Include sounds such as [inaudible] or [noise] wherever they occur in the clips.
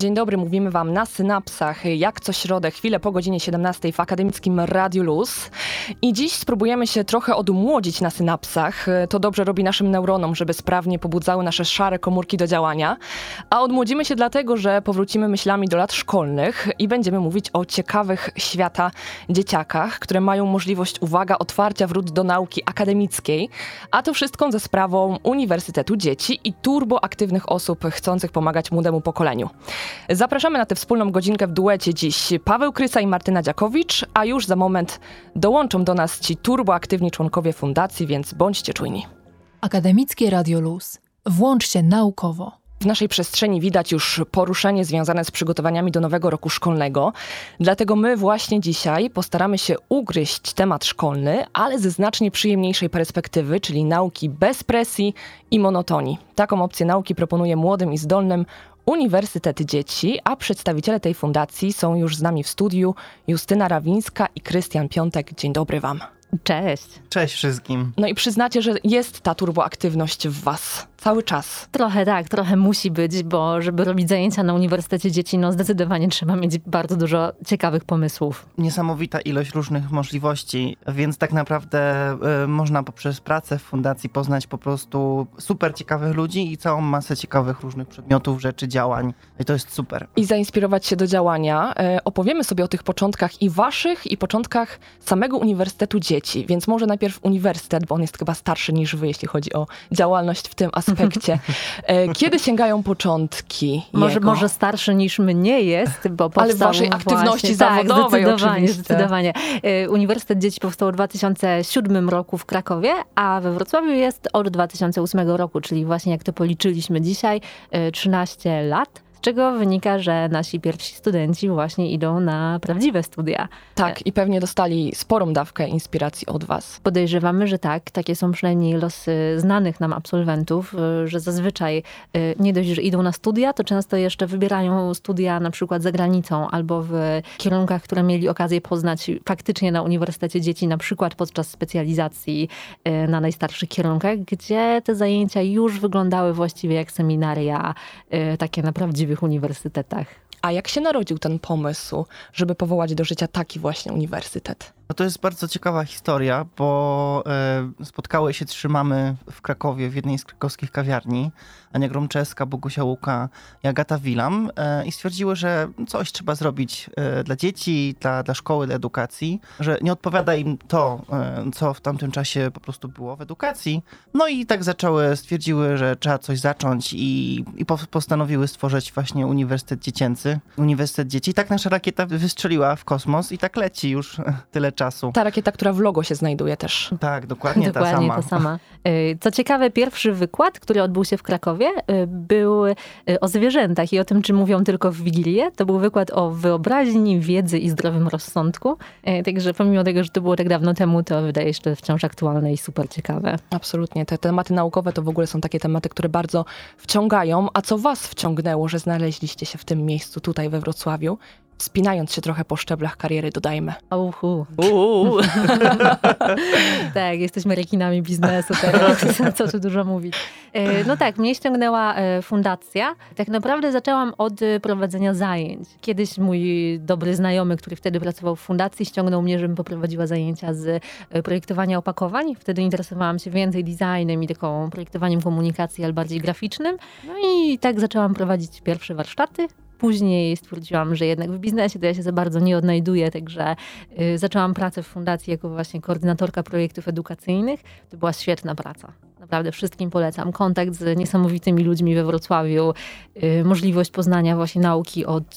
Dzień dobry, mówimy Wam na synapsach, jak co środę, chwilę po godzinie 17 w akademickim Radiu Luz. I dziś spróbujemy się trochę odmłodzić na synapsach. To dobrze robi naszym neuronom, żeby sprawnie pobudzały nasze szare komórki do działania. A odmłodzimy się dlatego, że powrócimy myślami do lat szkolnych i będziemy mówić o ciekawych świata dzieciakach, które mają możliwość, uwaga, otwarcia wrót do nauki akademickiej. A to wszystko ze sprawą Uniwersytetu Dzieci i turboaktywnych osób chcących pomagać młodemu pokoleniu. Zapraszamy na tę wspólną godzinkę w duecie dziś Paweł Krysa i Martyna Dziakowicz, a już za moment dołączą do nas ci turboaktywni członkowie fundacji, więc bądźcie czujni. Akademickie Radio Luz. Włącz się naukowo. W naszej przestrzeni widać już poruszenie związane z przygotowaniami do nowego roku szkolnego. Dlatego my właśnie dzisiaj postaramy się ugryźć temat szkolny, ale ze znacznie przyjemniejszej perspektywy, czyli nauki bez presji i monotonii. Taką opcję nauki proponuje młodym i zdolnym Uniwersytet Dzieci, a przedstawiciele tej fundacji są już z nami w studiu Justyna Rawińska i Krystian Piątek. Dzień dobry Wam. Cześć. Cześć wszystkim. No i przyznacie, że jest ta turboaktywność w Was cały czas. Trochę tak, trochę musi być, bo żeby robić zajęcia na Uniwersytecie Dzieci, no zdecydowanie trzeba mieć bardzo dużo ciekawych pomysłów. Niesamowita ilość różnych możliwości, więc tak naprawdę y, można poprzez pracę w fundacji poznać po prostu super ciekawych ludzi i całą masę ciekawych różnych przedmiotów, rzeczy, działań. I to jest super. I zainspirować się do działania. E, opowiemy sobie o tych początkach i Waszych, i początkach samego Uniwersytetu Dzieci. Więc może najpierw Uniwersytet, bo on jest chyba starszy niż Wy, jeśli chodzi o działalność w tym aspekcie aspekcie. E, kiedy sięgają początki? Może, może starszy niż mnie jest, bo powstał Ale w waszej aktywności właśnie, zawodowej tak, zdecydowanie, oczywiście. zdecydowanie. E, Uniwersytet Dzieci powstał w 2007 roku w Krakowie, a we Wrocławiu jest od 2008 roku, czyli właśnie jak to policzyliśmy dzisiaj, 13 lat z czego wynika, że nasi pierwsi studenci właśnie idą na prawdziwe studia. Tak, i pewnie dostali sporą dawkę inspiracji od Was. Podejrzewamy, że tak. Takie są przynajmniej losy znanych nam absolwentów, że zazwyczaj nie dość, że idą na studia, to często jeszcze wybierają studia na przykład za granicą albo w kierunkach, które mieli okazję poznać faktycznie na Uniwersytecie Dzieci, na przykład podczas specjalizacji na najstarszych kierunkach, gdzie te zajęcia już wyglądały właściwie jak seminaria, takie na prawdziwe uniwersytetach. A jak się narodził ten pomysł, żeby powołać do życia taki właśnie uniwersytet? No to jest bardzo ciekawa historia, bo e, spotkały się trzy mamy w Krakowie, w jednej z krakowskich kawiarni. Ania Gromczeska, Bogusia Łuka i Agata Wilam e, i stwierdziły, że coś trzeba zrobić e, dla dzieci, dla, dla szkoły, dla edukacji, że nie odpowiada im to, e, co w tamtym czasie po prostu było w edukacji. No i tak zaczęły, stwierdziły, że trzeba coś zacząć i, i postanowiły stworzyć właśnie Uniwersytet Dziecięcy, Uniwersytet Dzieci. I tak nasza rakieta wystrzeliła w kosmos i tak leci już [laughs] tyle czasu. Ta rakieta, która w logo się znajduje też. Tak, dokładnie, dokładnie ta sama. ta sama. Co ciekawe, pierwszy wykład, który odbył się w Krakowie, był o zwierzętach i o tym, czy mówią tylko w Wigilię. To był wykład o wyobraźni, wiedzy i zdrowym rozsądku. Także pomimo tego, że to było tak dawno temu, to wydaje się, że to wciąż aktualne i super ciekawe. Absolutnie. Te tematy naukowe to w ogóle są takie tematy, które bardzo wciągają. A co was wciągnęło, że znaleźliście się w tym miejscu tutaj we Wrocławiu? Wspinając się trochę po szczeblach kariery, dodajmy. Uhu. [laughs] tak, jesteśmy rekinami biznesu teraz, [laughs] co tu dużo mówić. No tak, mnie ściągnęła fundacja. Tak naprawdę zaczęłam od prowadzenia zajęć. Kiedyś mój dobry znajomy, który wtedy pracował w fundacji, ściągnął mnie, żebym poprowadziła zajęcia z projektowania opakowań. Wtedy interesowałam się więcej designem i taką projektowaniem komunikacji, ale bardziej graficznym. No i tak zaczęłam prowadzić pierwsze warsztaty. Później stwierdziłam, że jednak w biznesie to ja się za bardzo nie odnajduję, także y, zaczęłam pracę w fundacji jako właśnie koordynatorka projektów edukacyjnych. To była świetna praca. Naprawdę wszystkim polecam. Kontakt z niesamowitymi ludźmi we Wrocławiu, y, możliwość poznania właśnie nauki od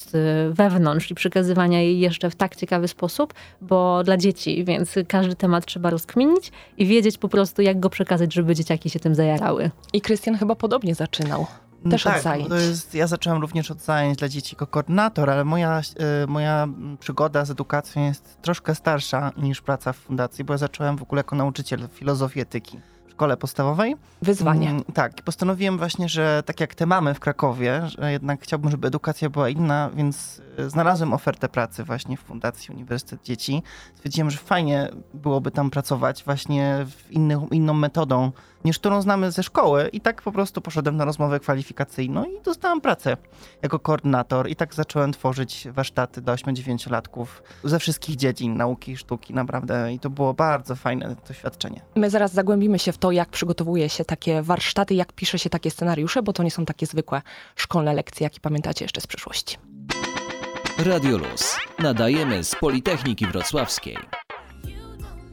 y, wewnątrz i przekazywania jej jeszcze w tak ciekawy sposób, bo dla dzieci, więc każdy temat trzeba rozkminić i wiedzieć po prostu, jak go przekazać, żeby dzieciaki się tym zajarały. I Krystian chyba podobnie zaczynał. Też tak, od zajęć. To jest, ja zacząłem również od zajęć dla dzieci jako koordynator, ale moja, y, moja przygoda z edukacją jest troszkę starsza niż praca w fundacji, bo ja zacząłem w ogóle jako nauczyciel filozofii etyki w szkole podstawowej. Wyzwanie. Mm, tak, postanowiłem właśnie, że tak jak te mamy w Krakowie, że jednak chciałbym, żeby edukacja była inna, więc y, znalazłem ofertę pracy właśnie w Fundacji Uniwersytet Dzieci. Stwierdziłem, że fajnie byłoby tam pracować właśnie w inny, inną metodą niż którą znamy ze szkoły i tak po prostu poszedłem na rozmowę kwalifikacyjną i dostałem pracę jako koordynator i tak zacząłem tworzyć warsztaty dla 8-9-latków ze wszystkich dziedzin nauki i sztuki naprawdę i to było bardzo fajne doświadczenie. My zaraz zagłębimy się w to, jak przygotowuje się takie warsztaty, jak pisze się takie scenariusze, bo to nie są takie zwykłe szkolne lekcje, jakie pamiętacie jeszcze z przeszłości. Radio Luz. Nadajemy z Politechniki Wrocławskiej.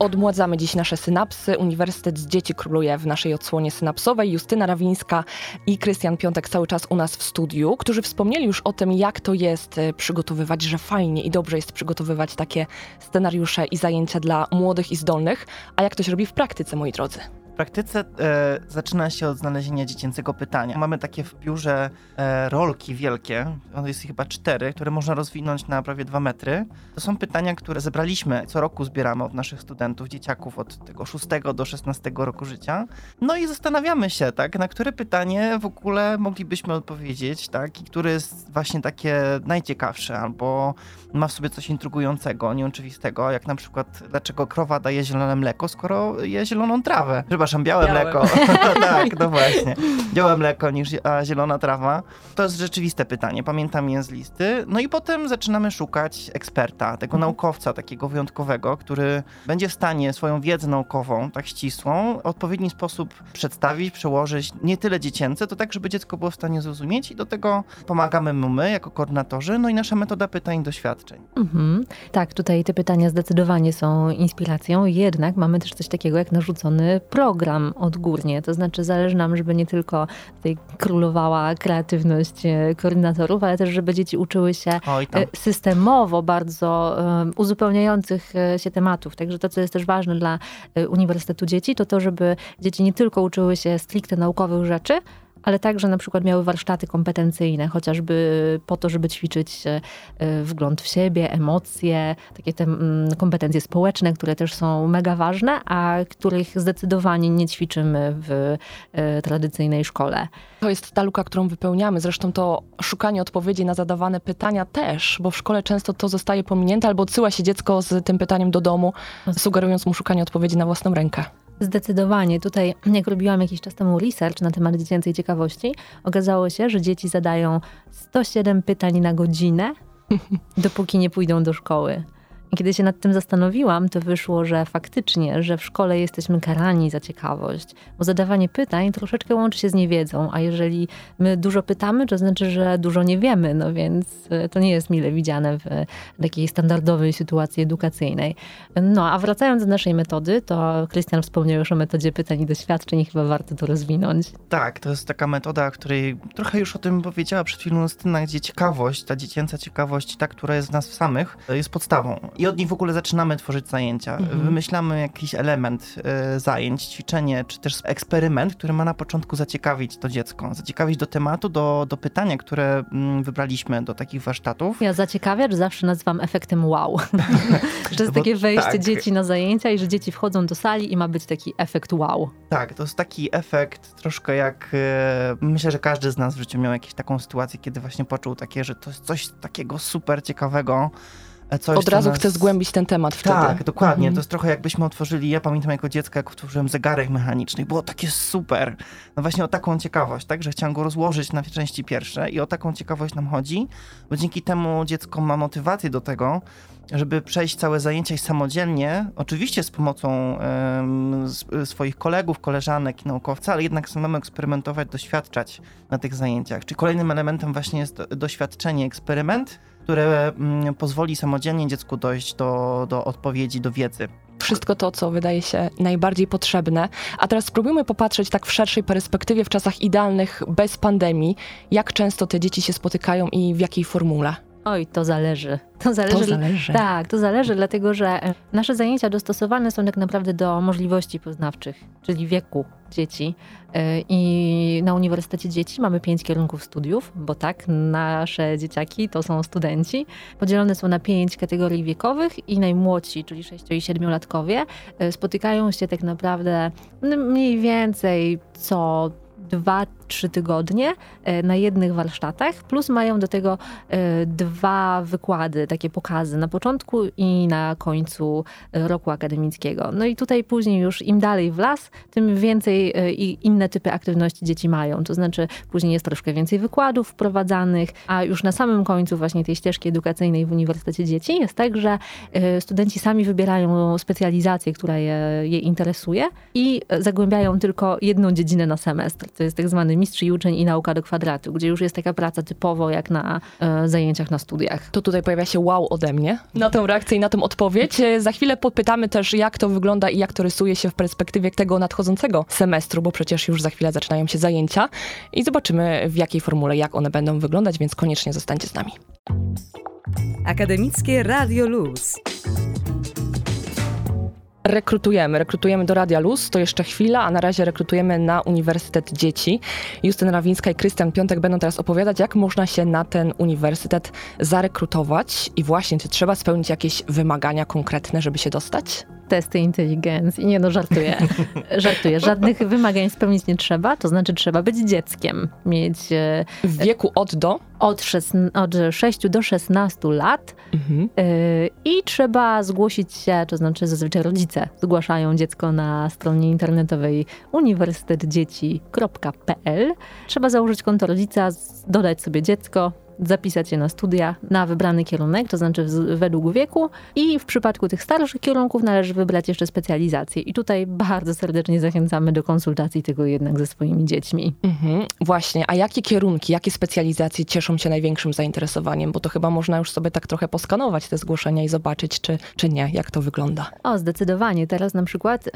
Odmładzamy dziś nasze synapsy. Uniwersytet z Dzieci króluje w naszej odsłonie synapsowej. Justyna Rawińska i Krystian Piątek cały czas u nas w studiu, którzy wspomnieli już o tym, jak to jest e, przygotowywać, że fajnie i dobrze jest przygotowywać takie scenariusze i zajęcia dla młodych i zdolnych. A jak to się robi w praktyce, moi drodzy? W praktyce e, zaczyna się od znalezienia dziecięcego pytania. Mamy takie w biurze e, rolki wielkie, one jest chyba cztery, które można rozwinąć na prawie dwa metry. To są pytania, które zebraliśmy, co roku zbieramy od naszych studentów, dzieciaków od tego 6 do 16 roku życia. No i zastanawiamy się, tak, na które pytanie w ogóle moglibyśmy odpowiedzieć, tak, i które jest właśnie takie najciekawsze, albo ma w sobie coś intrygującego, nieoczywistego, jak na przykład dlaczego krowa daje zielone mleko, skoro je zieloną trawę. Przepraszam, białe, Białe. mleko. [laughs] tak, no właśnie. Białe mleko niż a zielona trawa. To jest rzeczywiste pytanie, pamiętam je z listy. No i potem zaczynamy szukać eksperta, tego naukowca takiego wyjątkowego, który będzie w stanie swoją wiedzę naukową, tak ścisłą, w odpowiedni sposób przedstawić, przełożyć nie tyle dziecięce, to tak, żeby dziecko było w stanie zrozumieć i do tego pomagamy mu my, jako koordynatorzy, no i nasza metoda pytań i doświadczeń. Mhm. Tak, tutaj te pytania zdecydowanie są inspiracją, jednak mamy też coś takiego jak narzucony program odgórnie. To znaczy zależy nam, żeby nie tylko tutaj królowała kreatywność e, koordynatorów, ale też, żeby dzieci uczyły się e, systemowo bardzo e, uzupełniających się tematów. Także to, co jest też ważne dla Uniwersytetu Dzieci, to to, żeby dzieci nie tylko uczyły się stricte naukowych rzeczy, ale także na przykład miały warsztaty kompetencyjne, chociażby po to, żeby ćwiczyć e, e, wgląd w siebie, emocje, takie te mm, kompetencje społeczne, które też są mega ważne, a których zdecydowanie nie ćwiczymy w e, tradycyjnej szkole. To jest ta luka, którą wypełniamy. Zresztą to szukanie odpowiedzi na zadawane pytania też, bo w szkole często to zostaje pominięte albo odsyła się dziecko z tym pytaniem do domu, sugerując mu szukanie odpowiedzi na własną rękę. Zdecydowanie. Tutaj, jak robiłam jakiś czas temu research na temat dziecięcej ciekawości, okazało się, że dzieci zadają 107 pytań na godzinę, [laughs] dopóki nie pójdą do szkoły. Kiedy się nad tym zastanowiłam, to wyszło, że faktycznie, że w szkole jesteśmy karani za ciekawość, bo zadawanie pytań troszeczkę łączy się z niewiedzą, a jeżeli my dużo pytamy, to znaczy, że dużo nie wiemy, no więc e, to nie jest mile widziane w takiej standardowej sytuacji edukacyjnej. No, a wracając do naszej metody, to Krystian wspomniał już o metodzie pytań i doświadczeń i chyba warto to rozwinąć. Tak, to jest taka metoda, której trochę już o tym powiedziała przed chwilą Justyna, gdzie ciekawość, ta dziecięca ciekawość, ta, która jest w nas samych, jest podstawą. I od niej w ogóle zaczynamy tworzyć zajęcia. Mhm. Wymyślamy jakiś element e, zajęć, ćwiczenie, czy też eksperyment, który ma na początku zaciekawić to dziecko, zaciekawić do tematu, do, do pytania, które mm, wybraliśmy do takich warsztatów. Ja zaciekawiacz zawsze nazywam efektem wow. [laughs] [laughs] że jest Bo takie wejście tak. dzieci na zajęcia i że dzieci wchodzą do sali i ma być taki efekt wow. Tak, to jest taki efekt troszkę jak. E, myślę, że każdy z nas w życiu miał jakąś taką sytuację, kiedy właśnie poczuł takie, że to jest coś takiego super ciekawego. E, Coś, Od razu nas... chcę zgłębić ten temat wtedy. Tak, dokładnie. Mhm. To jest trochę jakbyśmy otworzyli, ja pamiętam jako dziecko, jak otworzyłem zegarek mechaniczny, było takie super. No właśnie o taką ciekawość, tak, że chciałem go rozłożyć na części pierwsze i o taką ciekawość nam chodzi, bo dzięki temu dziecko ma motywację do tego, żeby przejść całe zajęcia samodzielnie, oczywiście z pomocą swoich kolegów, koleżanek i naukowca, ale jednak samemu eksperymentować, doświadczać na tych zajęciach. Czyli kolejnym elementem właśnie jest do- doświadczenie, eksperyment, które mm, pozwoli samodzielnie dziecku dojść do, do odpowiedzi, do wiedzy. Wszystko to, co wydaje się najbardziej potrzebne. A teraz spróbujmy popatrzeć tak w szerszej perspektywie, w czasach idealnych, bez pandemii, jak często te dzieci się spotykają i w jakiej formule. Oj, to zależy. To zależy. To zależy. Tak, to zależy, dlatego że e, nasze zajęcia dostosowane są tak naprawdę do możliwości poznawczych, czyli wieku dzieci. E, I na Uniwersytecie Dzieci mamy pięć kierunków studiów, bo tak, nasze dzieciaki to są studenci. Podzielone są na pięć kategorii wiekowych i najmłodsi, czyli 6 i 7-latkowie, e, spotykają się tak naprawdę mniej więcej co dwa, trzy tygodnie e, na jednych warsztatach, plus mają do tego e, dwa wykłady, takie pokazy na początku i na końcu e, roku akademickiego. No i tutaj później już im dalej w las, tym więcej i inne typy aktywności dzieci mają. To znaczy później jest troszkę więcej wykładów wprowadzanych, a już na samym końcu właśnie tej ścieżki edukacyjnej w Uniwersytecie Dzieci jest tak, że studenci sami wybierają specjalizację, która je, je interesuje i zagłębiają tylko jedną dziedzinę na semestr. To jest tak zwany mistrz i uczeń i nauka do kwadratu, gdzie już jest taka praca typowo jak na e, zajęciach na studiach. To tutaj pojawia się wow ode mnie na tę reakcję i na tę odpowiedź. E, za chwilę podpytamy też, jak to wygląda i jak to rysuje się w perspektywie tego nadchodzącego semestru, bo przecież już za chwilę zaczynają się zajęcia i zobaczymy w jakiej formule, jak one będą wyglądać, więc koniecznie zostańcie z nami. Akademickie Radio Luz rekrutujemy. Rekrutujemy do Radia Luz, to jeszcze chwila, a na razie rekrutujemy na Uniwersytet Dzieci. Justyna Rawińska i Krystian Piątek będą teraz opowiadać, jak można się na ten uniwersytet zarekrutować i właśnie, czy trzeba spełnić jakieś wymagania konkretne, żeby się dostać? Testy inteligencji. Nie no, żartuję. [laughs] żartuję. Żadnych wymagań spełnić nie trzeba, to znaczy trzeba być dzieckiem. Mieć... E, w wieku od do? Od, od 6 do 16 lat. Mhm. Y I trzeba zgłosić się, to znaczy zazwyczaj rodzice zgłaszają dziecko na stronie internetowej uniwersytetdzieci.pl. Trzeba założyć konto rodzica, dodać sobie dziecko, zapisać się na studia na wybrany kierunek, to znaczy według wieku i w przypadku tych starszych kierunków należy wybrać jeszcze specjalizację. I tutaj bardzo serdecznie zachęcamy do konsultacji tego jednak ze swoimi dziećmi. Mhm, właśnie, a jakie kierunki, jakie specjalizacje cieszą się największym zainteresowaniem? Bo to chyba można już sobie tak trochę poskanować te zgłoszenia i zobaczyć, czy, czy nie, jak to wygląda. O, zdecydowanie. Teraz na przykład yy,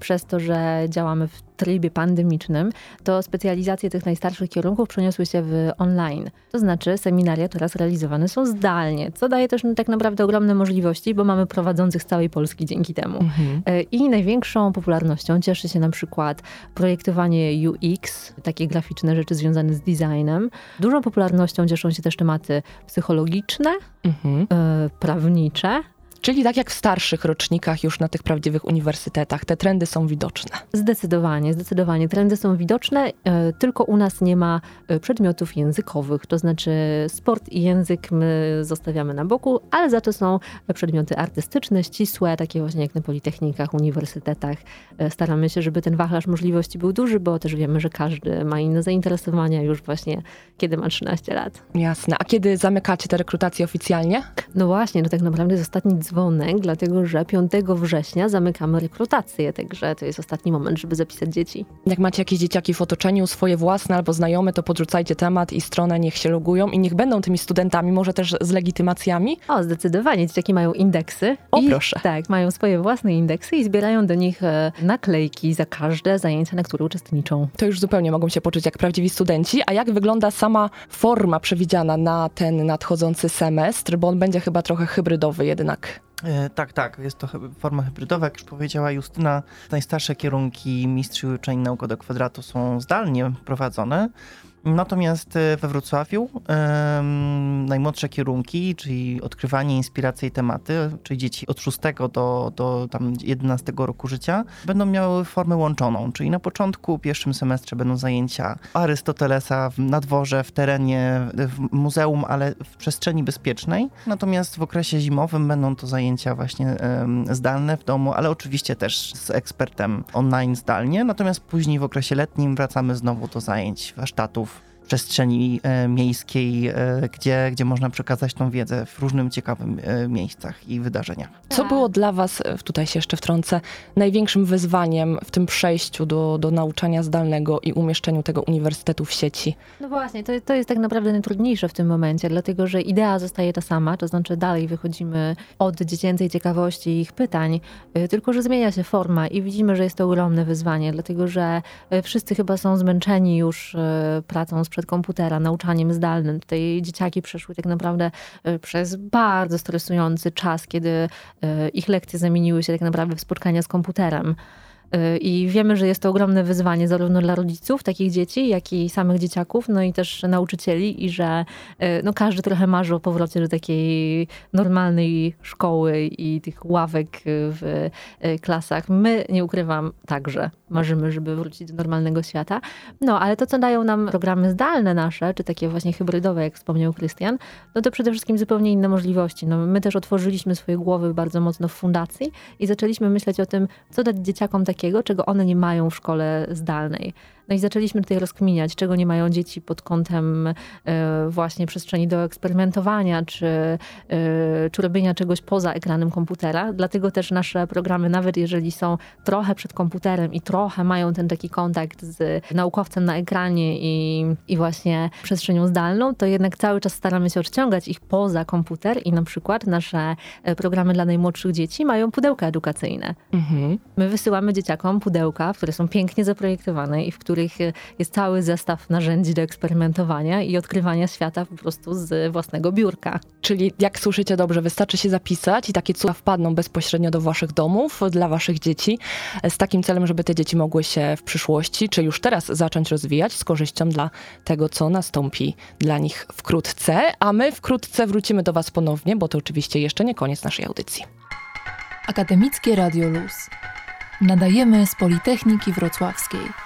przez to, że działamy w trybie pandemicznym, to specjalizacje tych najstarszych kierunków przeniosły się w online. To znaczy seminaria teraz realizowane są zdalnie, co daje też tak naprawdę ogromne możliwości, bo mamy prowadzących z całej Polski dzięki temu. Mhm. E, I największą popularnością cieszy się na przykład projektowanie UX, takie graficzne rzeczy związane z designem. Dużą popularnością cieszą się też tematy psychologiczne, mhm. E, prawnicze, Czyli tak jak w starszych rocznikach, już na tych prawdziwych uniwersytetach, te trendy są widoczne. Zdecydowanie, zdecydowanie. Trendy są widoczne, e, tylko u nas nie ma e, przedmiotów językowych, to znaczy sport i język my zostawiamy na boku, ale za to są przedmioty artystyczne, ścisłe, takie właśnie jak na politechnikach, uniwersytetach. E, staramy się, żeby ten wachlarz możliwości był duży, bo też wiemy, że każdy ma inne zainteresowania już właśnie, kiedy ma 13 lat. Jasne. A kiedy zamykacie te rekrutacje oficjalnie? No właśnie, no tak naprawdę jest ostatni dzwonek, dlatego że 5 września zamykamy rekrutację, także to jest ostatni moment, żeby zapisać dzieci. Jak macie jakieś dzieciaki w otoczeniu, swoje własne albo znajome, to podrzucajcie temat i stronę, niech się logują i niech będą tymi studentami, może też z legitymacjami. O, zdecydowanie. Dzieciaki mają indeksy. O, i, proszę. Tak, mają swoje własne indeksy i zbierają do nich e, naklejki za każde zajęcia, na które uczestniczą. To już zupełnie mogą się poczuć jak prawdziwi studenci. A jak wygląda sama forma przewidziana na ten nadchodzący semestr, bo on będzie chyba trochę hybrydowy jednak. E, tak, tak. Jest to forma hybrydowa. Jak już powiedziała Justyna, najstarsze kierunki mistrz uczeń nauka do kwadratu są zdalnie prowadzone. Natomiast e, we Wrocławiu um, najmłodsze kierunki, czyli odkrywanie, inspiracja i tematy, czyli dzieci od 6 do, do tam 11 roku życia, będą miały formę łączoną, czyli na początku, pierwszym semestrze będą zajęcia Arystotelesa na dworze, w terenie, w muzeum, ale w przestrzeni bezpiecznej. Natomiast w okresie zimowym będą to zajęcia właśnie um, zdalne w domu, ale oczywiście też z ekspertem online zdalnie. Natomiast później w okresie letnim wracamy znowu do zajęć warsztatów przestrzeni e, miejskiej, e, gdzie, gdzie można przekazać tą wiedzę w różnym ciekawym e, miejscach i wydarzeniach. Co było dla Was, tutaj się jeszcze wtrącę, największym wyzwaniem w tym przejściu do, do nauczania zdalnego i umieszczeniu tego uniwersytetu w sieci? No właśnie, to, to jest tak naprawdę najtrudniejsze w tym momencie, dlatego że idea zostaje ta sama, to znaczy dalej wychodzimy od dziecięcej ciekawości i ich pytań, tylko że zmienia się forma i widzimy, że jest to ogromne wyzwanie, dlatego że wszyscy chyba są zmęczeni już pracą z przed komputera, nauczaniem zdalnym. Tutaj dzieciaki przeszły tak naprawdę e, przez bardzo stresujący czas, kiedy e, ich lekcje zamieniły się tak naprawdę w spotkania z komputerem. Y, I wiemy, że jest to ogromne wyzwanie zarówno dla rodziców takich dzieci, jak i samych dzieciaków, no i też nauczycieli i że y, no, każdy trochę marzy o powrocie do takiej normalnej szkoły i tych ławek w y, klasach. My, nie ukrywam, także marzymy, żeby wrócić do normalnego świata. No, ale to, co dają nam programy zdalne nasze, czy takie właśnie hybrydowe, jak wspomniał Krystian, no to przede wszystkim zupełnie inne możliwości. No, my też otworzyliśmy swoje głowy bardzo mocno w fundacji i zaczęliśmy myśleć o tym, co dać dzieciakom takiego, takiego, czego one nie mają w szkole zdalnej. No i zaczęliśmy tutaj rozkminiać, czego nie mają dzieci pod kątem e, właśnie przestrzeni do eksperymentowania, czy, e, czy robienia czegoś poza ekranem komputera. Dlatego też nasze programy, nawet jeżeli są trochę przed komputerem i trochę mają ten taki kontakt z naukowcem na ekranie i, i właśnie przestrzenią zdalną, to jednak cały czas staramy się odciągać ich poza komputer i na przykład nasze e, programy dla najmłodszych dzieci mają pudełka edukacyjne. Mhm. My wysyłamy dzieciakom pudełka, które są pięknie zaprojektowane i w których których jest cały zestaw narzędzi do eksperymentowania i odkrywania świata po prostu z własnego biurka. Czyli jak słyszycie dobrze, wystarczy się zapisać i takie cuda wpadną bezpośrednio do waszych domów, dla waszych dzieci, z takim celem, żeby te dzieci mogły się w przyszłości, czy już teraz zacząć rozwijać z korzyścią dla tego, co nastąpi dla nich wkrótce. A my wkrótce wrócimy do was ponownie, bo to oczywiście jeszcze nie koniec naszej audycji. Akademickie Radio Luz. Nadajemy z Politechniki Wrocławskiej.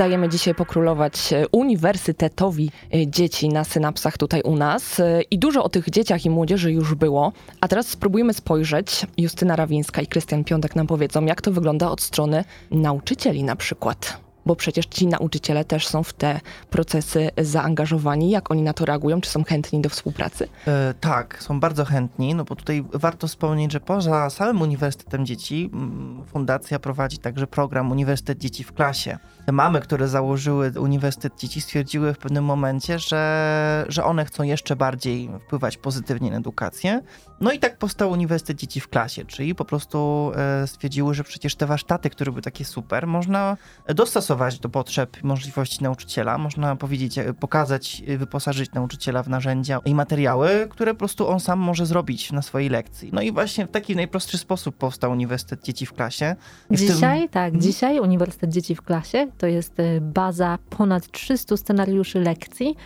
Dajemy dzisiaj pokrólować e, uniwersytetowi e, dzieci na synapsach tutaj u nas. E, I dużo o tych dzieciach i młodzieży już było. A teraz spróbujmy spojrzeć. Justyna Rawińska i Krystian Piątek nam powiedzą, jak to wygląda od strony nauczycieli na przykład bo przecież ci nauczyciele też są w te procesy zaangażowani. Jak oni na to reagują? Czy są chętni do współpracy? E, tak, są bardzo chętni, no bo tutaj warto wspomnieć, że poza samym Uniwersytetem Dzieci mm, fundacja prowadzi także program Uniwersytet Dzieci w klasie. Mamy, które założyły Uniwersytet Dzieci stwierdziły w pewnym momencie, że, że one chcą jeszcze bardziej wpływać pozytywnie na edukację. No i tak powstał Uniwersytet Dzieci w klasie, czyli po prostu e, stwierdziły, że przecież te warsztaty, które były takie super, można dostosować do potrzeb i możliwości nauczyciela. Można powiedzieć, e, pokazać, e, wyposażyć nauczyciela w narzędzia i materiały, które po prostu on sam może zrobić na swojej lekcji. No i właśnie w taki najprostszy sposób powstał Uniwersytet Dzieci w Klasie. Dzisiaj, tym... tak, dzisiaj Uniwersytet Dzieci w Klasie to jest e, baza ponad 300 scenariuszy lekcji,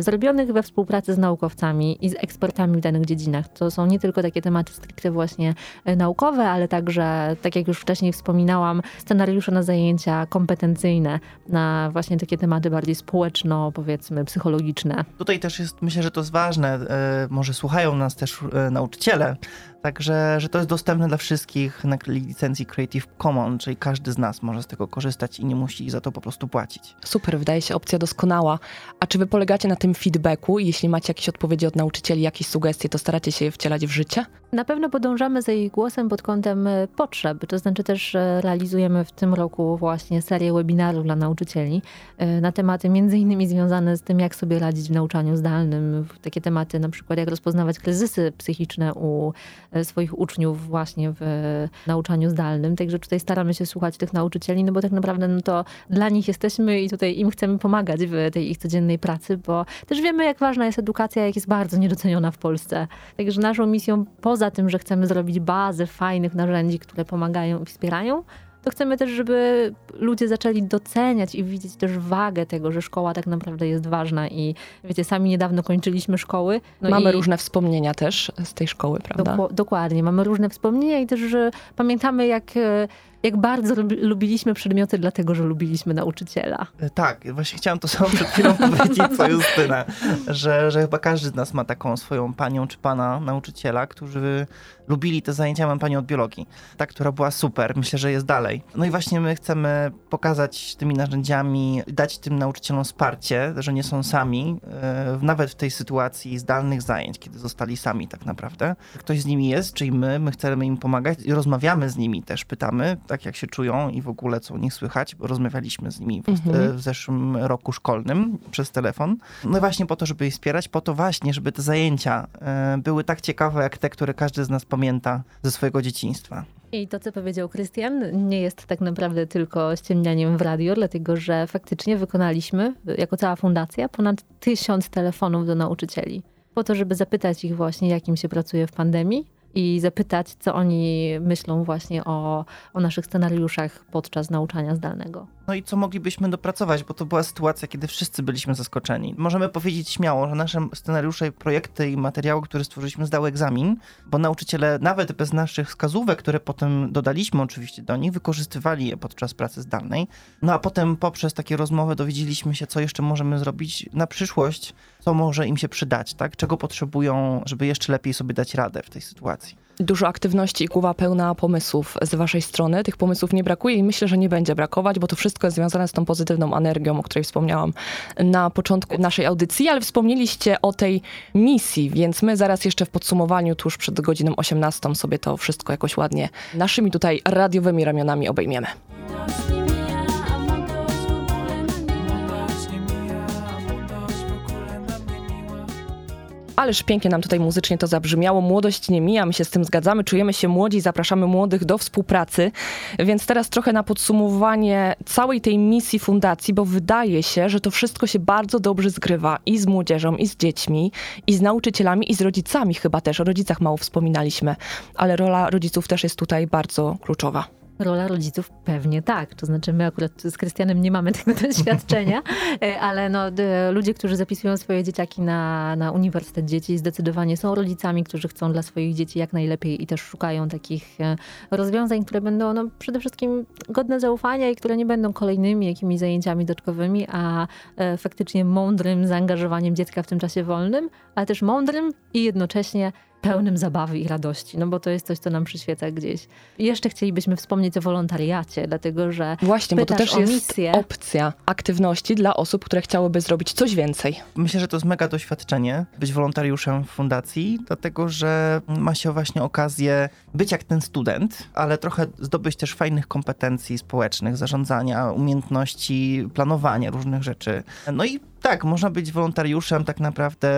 zrobionych we współpracy z naukowcami i z ekspertami w danych dziedzinach. To są nie tylko takie tematy stricte właśnie y, naukowe, ale także, tak jak już wcześniej wspominałam, scenariusze na zajęcia kompetencyjne, na właśnie takie tematy bardziej społeczno, powiedzmy, psychologiczne. Tutaj też jest, myślę, że to jest ważne, y, może słuchają nas też nauczyciele, Także, że to jest dostępne dla wszystkich na licencji Creative Commons, czyli każdy z nas może z tego korzystać i nie musi za to po prostu płacić. Super, wydaje się opcja doskonała. A czy wy polegacie na tym feedbacku i jeśli macie jakieś odpowiedzi od nauczycieli, jakieś sugestie, to staracie się je wcielać w życie? Na pewno podążamy za ich głosem pod kątem e, potrzeb. To znaczy też e, realizujemy w tym roku właśnie serię webinarów dla nauczycieli e, na tematy między innymi związane z tym, jak sobie radzić w nauczaniu zdalnym. Takie tematy na przykład jak rozpoznawać kryzysy psychiczne u swoich uczniów właśnie w nauczaniu zdalnym. Także tutaj staramy się słuchać tych nauczycieli, no bo tak naprawdę no to dla nich jesteśmy i tutaj im chcemy pomagać w tej ich codziennej pracy, bo też wiemy, jak ważna jest edukacja, jak jest bardzo niedoceniona w Polsce. Także naszą misją, poza tym, że chcemy zrobić bazę fajnych narzędzi, które pomagają i wspierają, to chcemy też, żeby ludzie zaczęli doceniać i widzieć też wagę tego, że szkoła tak naprawdę jest ważna i wiecie, sami niedawno kończyliśmy szkoły. No mamy różne wspomnienia też z tej szkoły, prawda? dokładnie, mamy różne wspomnienia i też że pamiętamy jak e, jak bardzo lubiliśmy przedmioty, dlatego że lubiliśmy nauczyciela. E, tak, właśnie chciałam to samo przed chwilą [laughs] powiedzieć, co Justyna, że, że chyba każdy z nas ma taką swoją panią czy pana nauczyciela, którzy lubili te zajęcia. Mam panią od biologii, ta, która była super, myślę, że jest dalej. No i właśnie my chcemy pokazać tymi narzędziami, dać tym nauczycielom wsparcie, że nie są sami, e, nawet w tej sytuacji zdalnych zajęć, kiedy zostali sami tak naprawdę. Ktoś z nimi jest, czyli my, my chcemy im pomagać i rozmawiamy z nimi też, pytamy, tak jak się czują i w ogóle co u nich słychać, bo rozmawialiśmy z nimi w, mhm. w zeszłym roku szkolnym przez telefon. No właśnie po to, żeby ich wspierać, po to właśnie, żeby te zajęcia e, były tak ciekawe, jak te, które każdy z nas pamięta ze swojego dzieciństwa. I to, co powiedział Krystian, nie jest tak naprawdę tylko ściemnianiem w radio, dlatego że faktycznie wykonaliśmy, jako cała fundacja, ponad tysiąc telefonów do nauczycieli. Po to, żeby zapytać ich właśnie, jak im się pracuje w pandemii, i zapytać, co oni myślą właśnie o, o naszych scenariuszach podczas nauczania zdalnego. No i co moglibyśmy dopracować, bo to była sytuacja, kiedy wszyscy byliśmy zaskoczeni. Możemy powiedzieć śmiało, że nasze scenariusze, projekty i materiały, które stworzyliśmy, zdały egzamin, bo nauczyciele nawet bez naszych wskazówek, które potem dodaliśmy oczywiście do nich, wykorzystywali je podczas pracy zdalnej. No a potem poprzez takie rozmowy dowiedzieliśmy się, co jeszcze możemy zrobić na przyszłość, co może im się przydać, tak? Czego potrzebują, żeby jeszcze lepiej sobie dać radę w tej sytuacji dużo aktywności i głowa pełna pomysłów z waszej strony. Tych pomysłów nie brakuje i myślę, że nie będzie brakować, bo to wszystko jest związane z tą pozytywną energią, o której wspomniałam na początku naszej audycji, ale wspomnieliście o tej misji, więc my zaraz jeszcze w podsumowaniu tuż przed godziną 18 sobie to wszystko jakoś ładnie naszymi tutaj radiowymi ramionami obejmiemy. Ależ pięknie nam tutaj muzycznie to zabrzmiało. Młodość nie mija, my się z tym zgadzamy, czujemy się młodzi, zapraszamy młodych do współpracy. Więc teraz trochę na podsumowanie całej tej misji fundacji, bo wydaje się, że to wszystko się bardzo dobrze zgrywa i z młodzieżą, i z dziećmi, i z nauczycielami, i z rodzicami chyba też. O rodzicach mało wspominaliśmy, ale rola rodziców też jest tutaj bardzo kluczowa. Rola rodziców pewnie tak. To znaczy, my akurat z Krystianem nie mamy [laughs] tego doświadczenia, e, ale no, ludzie, którzy zapisują swoje dzieciaki na, na Uniwersytet Dzieci, zdecydowanie są rodzicami, którzy chcą dla swoich dzieci jak najlepiej i też szukają takich e, rozwiązań, które będą no, przede wszystkim godne zaufania i które nie będą kolejnymi jakimiś zajęciami dodatkowymi, a e, faktycznie mądrym zaangażowaniem dziecka w tym czasie wolnym, ale też mądrym i jednocześnie pełnym zabawy i radości, no bo to jest coś, co nam przyświeca gdzieś. I jeszcze chcielibyśmy wspomnieć o wolontariacie, dlatego że Właśnie, bo to też jest misję. opcja aktywności dla osób, które chciałyby zrobić coś więcej. Myślę, że to jest mega doświadczenie być wolontariuszem w fundacji, dlatego że ma się właśnie okazję być jak ten student, ale trochę zdobyć też fajnych kompetencji społecznych, zarządzania, umiejętności planowania różnych rzeczy. No i tak, można być wolontariuszem, tak naprawdę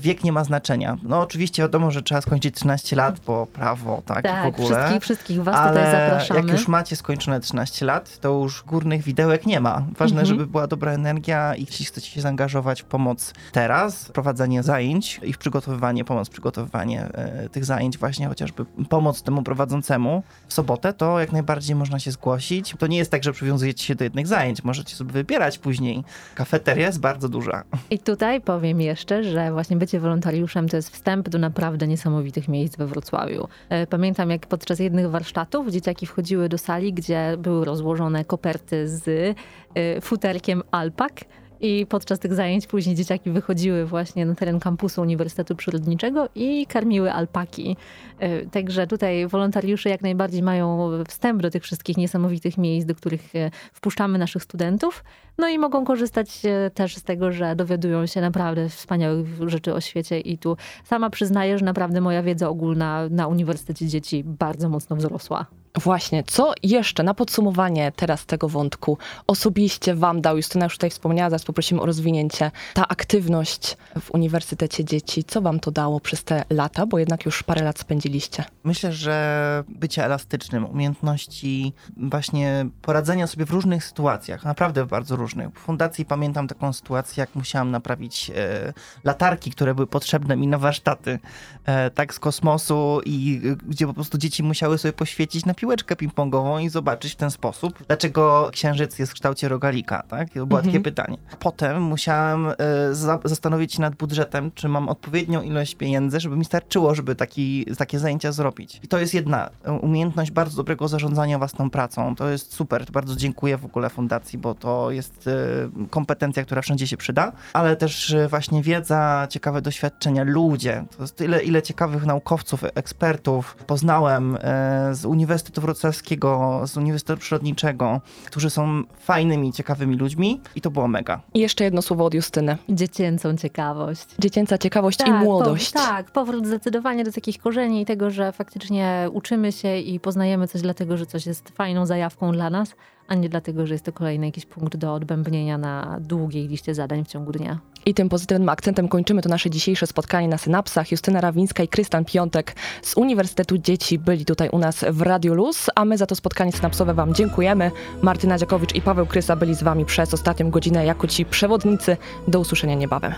wiek nie ma znaczenia. No oczywiście wiadomo, że trzeba skończyć 13 lat, bo prawo, tak, tak w ogóle. Wszystkich, wszystkich was ale tutaj zapraszamy. jak już macie skończone 13 lat, to już górnych widełek nie ma. Ważne, mhm. żeby była dobra energia i jeśli chcecie się zaangażować w pomoc teraz, prowadzenie zajęć, ich przygotowywanie, pomoc przygotowywanie e, tych zajęć, właśnie chociażby pomoc temu prowadzącemu w sobotę, to jak najbardziej można się zgłosić. To nie jest tak, że przywiązujecie się do jednych zajęć, możecie sobie wybierać później. Kafeteria jest bardzo bardzo duża. I tutaj powiem jeszcze, że właśnie bycie wolontariuszem to jest wstęp do naprawdę niesamowitych miejsc we Wrocławiu. E, pamiętam, jak podczas jednych warsztatów dzieciaki wchodziły do sali, gdzie były rozłożone koperty z e, futerkiem alpak i podczas tych zajęć później dzieciaki wychodziły właśnie na teren kampusu Uniwersytetu Przyrodniczego i karmiły alpaki. E, także tutaj wolontariusze jak najbardziej mają wstęp do tych wszystkich niesamowitych miejsc, do których e, wpuszczamy naszych studentów. No i mogą korzystać e, też z tego, że dowiadują się naprawdę wspaniałych rzeczy o świecie i tu sama przyznaję, że naprawdę moja wiedza ogólna na Uniwersytecie Dzieci bardzo mocno wzrosła. Właśnie, co jeszcze na podsumowanie teraz tego wątku osobiście Wam dał, Justyna już tutaj wspomniała, zaraz poprosimy o rozwinięcie, ta aktywność w Uniwersytecie Dzieci, co Wam to dało przez te lata, bo jednak już parę lat spędziliście? Myślę, że bycie elastycznym, umiejętności właśnie poradzenia sobie w różnych sytuacjach, naprawdę bardzo różnych. W fundacji pamiętam taką sytuację, jak musiałam naprawić e, latarki, które były potrzebne mi na warsztaty, e, tak z kosmosu i e, gdzie po prostu dzieci musiały sobie poświecić na piłkę piłeczkę ping-pongową i zobaczyć w ten sposób, dlaczego księżyc jest w kształcie rogalika, tak? To było mhm. takie pytanie. Potem musiałem y, za zastanowić się nad budżetem, czy mam odpowiednią ilość pieniędzy, żeby mi starczyło, żeby taki, takie zajęcia zrobić. I to jest jedna e, umiejętność bardzo dobrego zarządzania własną pracą. To jest super. Bardzo dziękuję w ogóle fundacji, bo to jest y, kompetencja, która wszędzie się przyda, ale też właśnie wiedza, ciekawe doświadczenia, ludzie. To jest tyle, ile ciekawych naukowców, ekspertów poznałem z Uniwersytetu Uniwersytetu Wrocławskiego, z Uniwersytetu Przyrodniczego, którzy są fajnymi, ciekawymi ludźmi i to było mega. I jeszcze jedno słowo od Justyny. Dziecięcą ciekawość. Dziecięca ciekawość tak, i młodość. Po, tak, powrót zdecydowanie do takich korzeni i tego, że faktycznie uczymy się i poznajemy coś dlatego, że coś jest fajną zajawką dla nas, a nie dlatego, że jest to kolejny jakiś punkt do odbębnienia na długiej liście zadań w ciągu dnia. I tym pozytywnym akcentem kończymy to nasze dzisiejsze spotkanie na Synapsach. Justyna Rawińska i Krystan Piątek z Uniwersytetu Dzieci byli tutaj u nas w Radio Luz, a my za to spotkanie synapsowe Wam dziękujemy. Martyna Dziakowicz i Paweł Krysa byli z Wami przez ostatnią godzinę jako ci przewodnicy. Do usłyszenia niebawem.